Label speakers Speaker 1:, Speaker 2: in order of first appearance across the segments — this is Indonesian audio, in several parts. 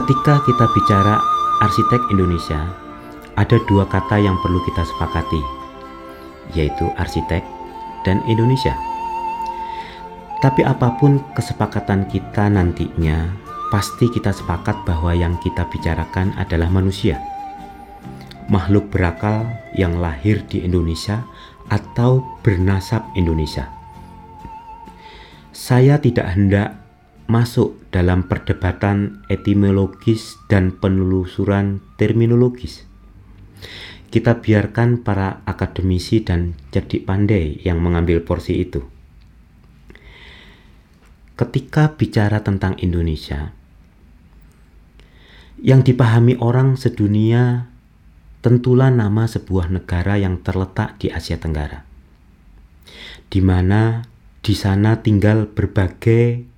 Speaker 1: Ketika kita bicara arsitek Indonesia, ada dua kata yang perlu kita sepakati, yaitu arsitek dan Indonesia. Tapi apa pun kesepakatan kita nantinya, pasti kita sepakat bahwa yang kita bicarakan adalah manusia. Makhluk berakal yang lahir di Indonesia atau bernasab Indonesia. Saya tidak hendak masuk dalam perdebatan etimologis dan penelusuran terminologis. Kita biarkan para akademisi dan cerdik pandai yang mengambil porsi itu. Ketika bicara tentang Indonesia, yang dipahami orang sedunia tentulah nama sebuah negara yang terletak di Asia Tenggara, di mana di sana tinggal berbagai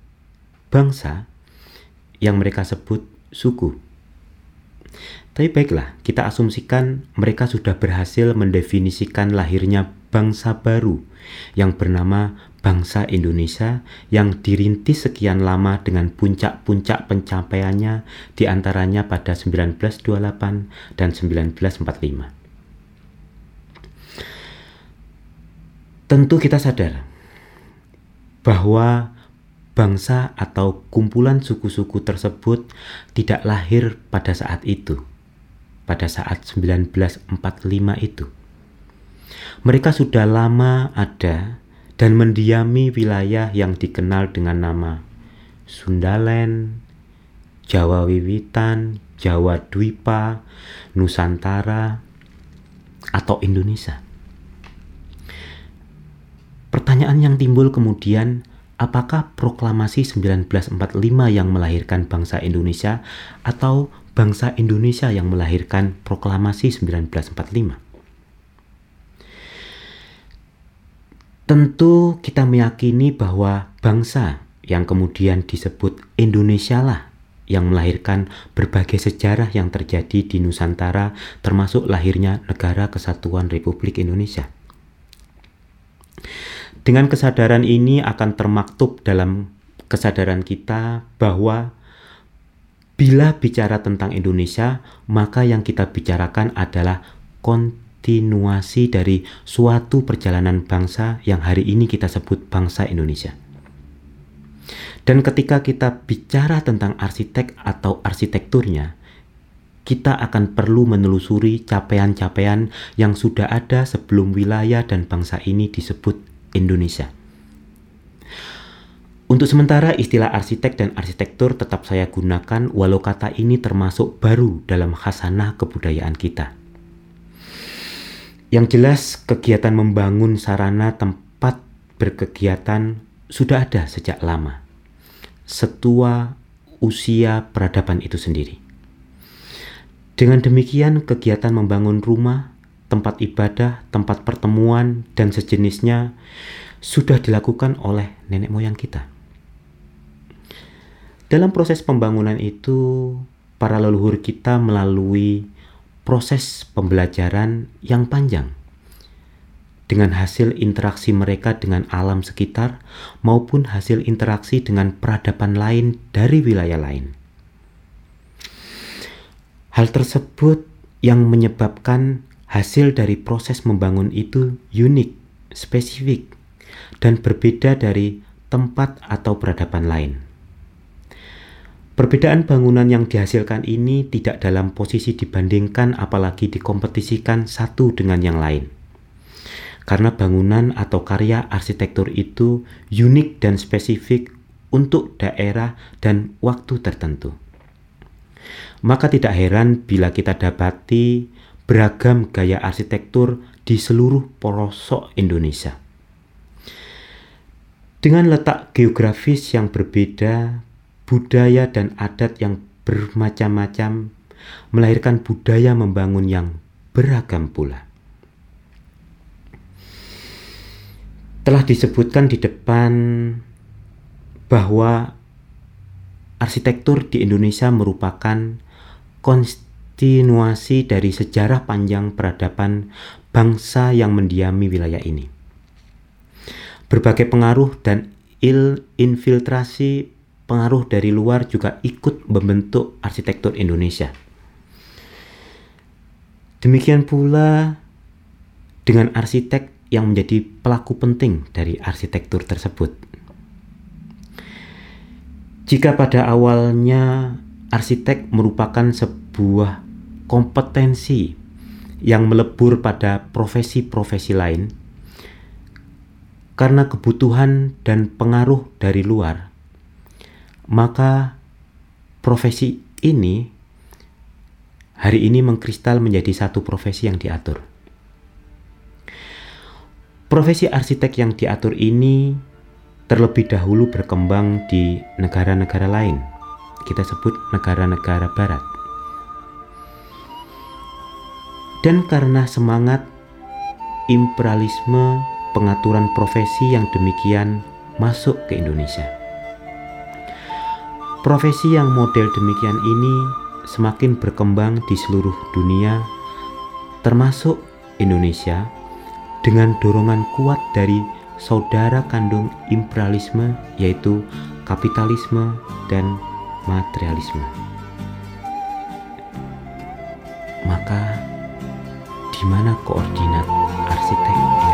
Speaker 1: bangsa yang mereka sebut suku. Tapi baiklah, kita asumsikan mereka sudah berhasil mendefinisikan lahirnya bangsa baru yang bernama bangsa Indonesia yang dirintis sekian lama dengan puncak-puncak pencapaiannya di antaranya pada 1928 dan 1945. Tentu kita sadar bahwa bangsa atau kumpulan suku-suku tersebut tidak lahir pada saat itu, pada saat 1945 itu. Mereka sudah lama ada dan mendiami wilayah yang dikenal dengan nama Sundaland, Jawa Wiwitan, Jawa Dwipa, Nusantara, atau Indonesia. Pertanyaan yang timbul kemudian, apakah proklamasi 1945 yang melahirkan bangsa Indonesia atau bangsa Indonesia yang melahirkan proklamasi 1945? Tentu kita meyakini bahwa bangsa yang kemudian disebut Indonesia lah yang melahirkan berbagai sejarah yang terjadi di Nusantara termasuk lahirnya Negara Kesatuan Republik Indonesia. Dengan kesadaran ini akan termaktub dalam kesadaran kita bahwa bila bicara tentang Indonesia, maka yang kita bicarakan adalah kontinuasi dari suatu perjalanan bangsa yang hari ini kita sebut bangsa Indonesia. Dan ketika kita bicara tentang arsitek atau arsitekturnya, kita akan perlu menelusuri capaian-capaian yang sudah ada sebelum wilayah dan bangsa ini disebut Indonesia. Untuk sementara istilah arsitek dan arsitektur tetap saya gunakan walau kata ini termasuk baru dalam khasanah kebudayaan kita. Yang jelas kegiatan membangun sarana tempat berkegiatan sudah ada sejak lama. Setua usia peradaban itu sendiri. Dengan demikian kegiatan membangun rumah, tempat ibadah, tempat pertemuan, dan sejenisnya sudah dilakukan oleh nenek moyang kita. Dalam proses pembangunan itu, para leluhur kita melalui proses pembelajaran yang panjang dengan hasil interaksi mereka dengan alam sekitar maupun hasil interaksi dengan peradaban lain dari wilayah lain. Hal tersebut yang menyebabkan Hasil dari proses membangun itu unik, spesifik, dan berbeda dari tempat atau peradaban lain. Perbedaan bangunan yang dihasilkan ini tidak dalam posisi dibandingkan apalagi dikompetisikan satu dengan yang lain. Karena bangunan atau karya arsitektur itu unik dan spesifik untuk daerah dan waktu tertentu. Maka tidak heran bila kita dapati beragam gaya arsitektur di seluruh pelosok Indonesia. Dengan letak geografis yang berbeda, budaya dan adat yang bermacam-macam melahirkan budaya membangun yang beragam pula. Telah disebutkan di depan bahwa arsitektur di Indonesia merupakan konst kontinuasi dari sejarah panjang peradaban bangsa yang mendiami wilayah ini. Berbagai pengaruh dan il infiltrasi pengaruh dari luar juga ikut membentuk arsitektur Indonesia. Demikian pula dengan arsitek yang menjadi pelaku penting dari arsitektur tersebut. Jika pada awalnya arsitek merupakan sebuah kompetensi yang melebur pada profesi-profesi lain, karena kebutuhan dan pengaruh dari luar, maka profesi ini hari ini mengkristal menjadi satu profesi yang diatur. Profesi arsitek yang diatur ini terlebih dahulu berkembang di negara-negara lain. Kita sebut negara-negara barat. Dan karena semangat imperialisme pengaturan profesi yang demikian masuk ke Indonesia Profesi yang model demikian ini semakin berkembang di seluruh dunia, termasuk Indonesia, dengan dorongan kuat dari saudara kandung imperialisme, yaitu kapitalisme dan materialisme. Maka, di mana koordinat arsitek?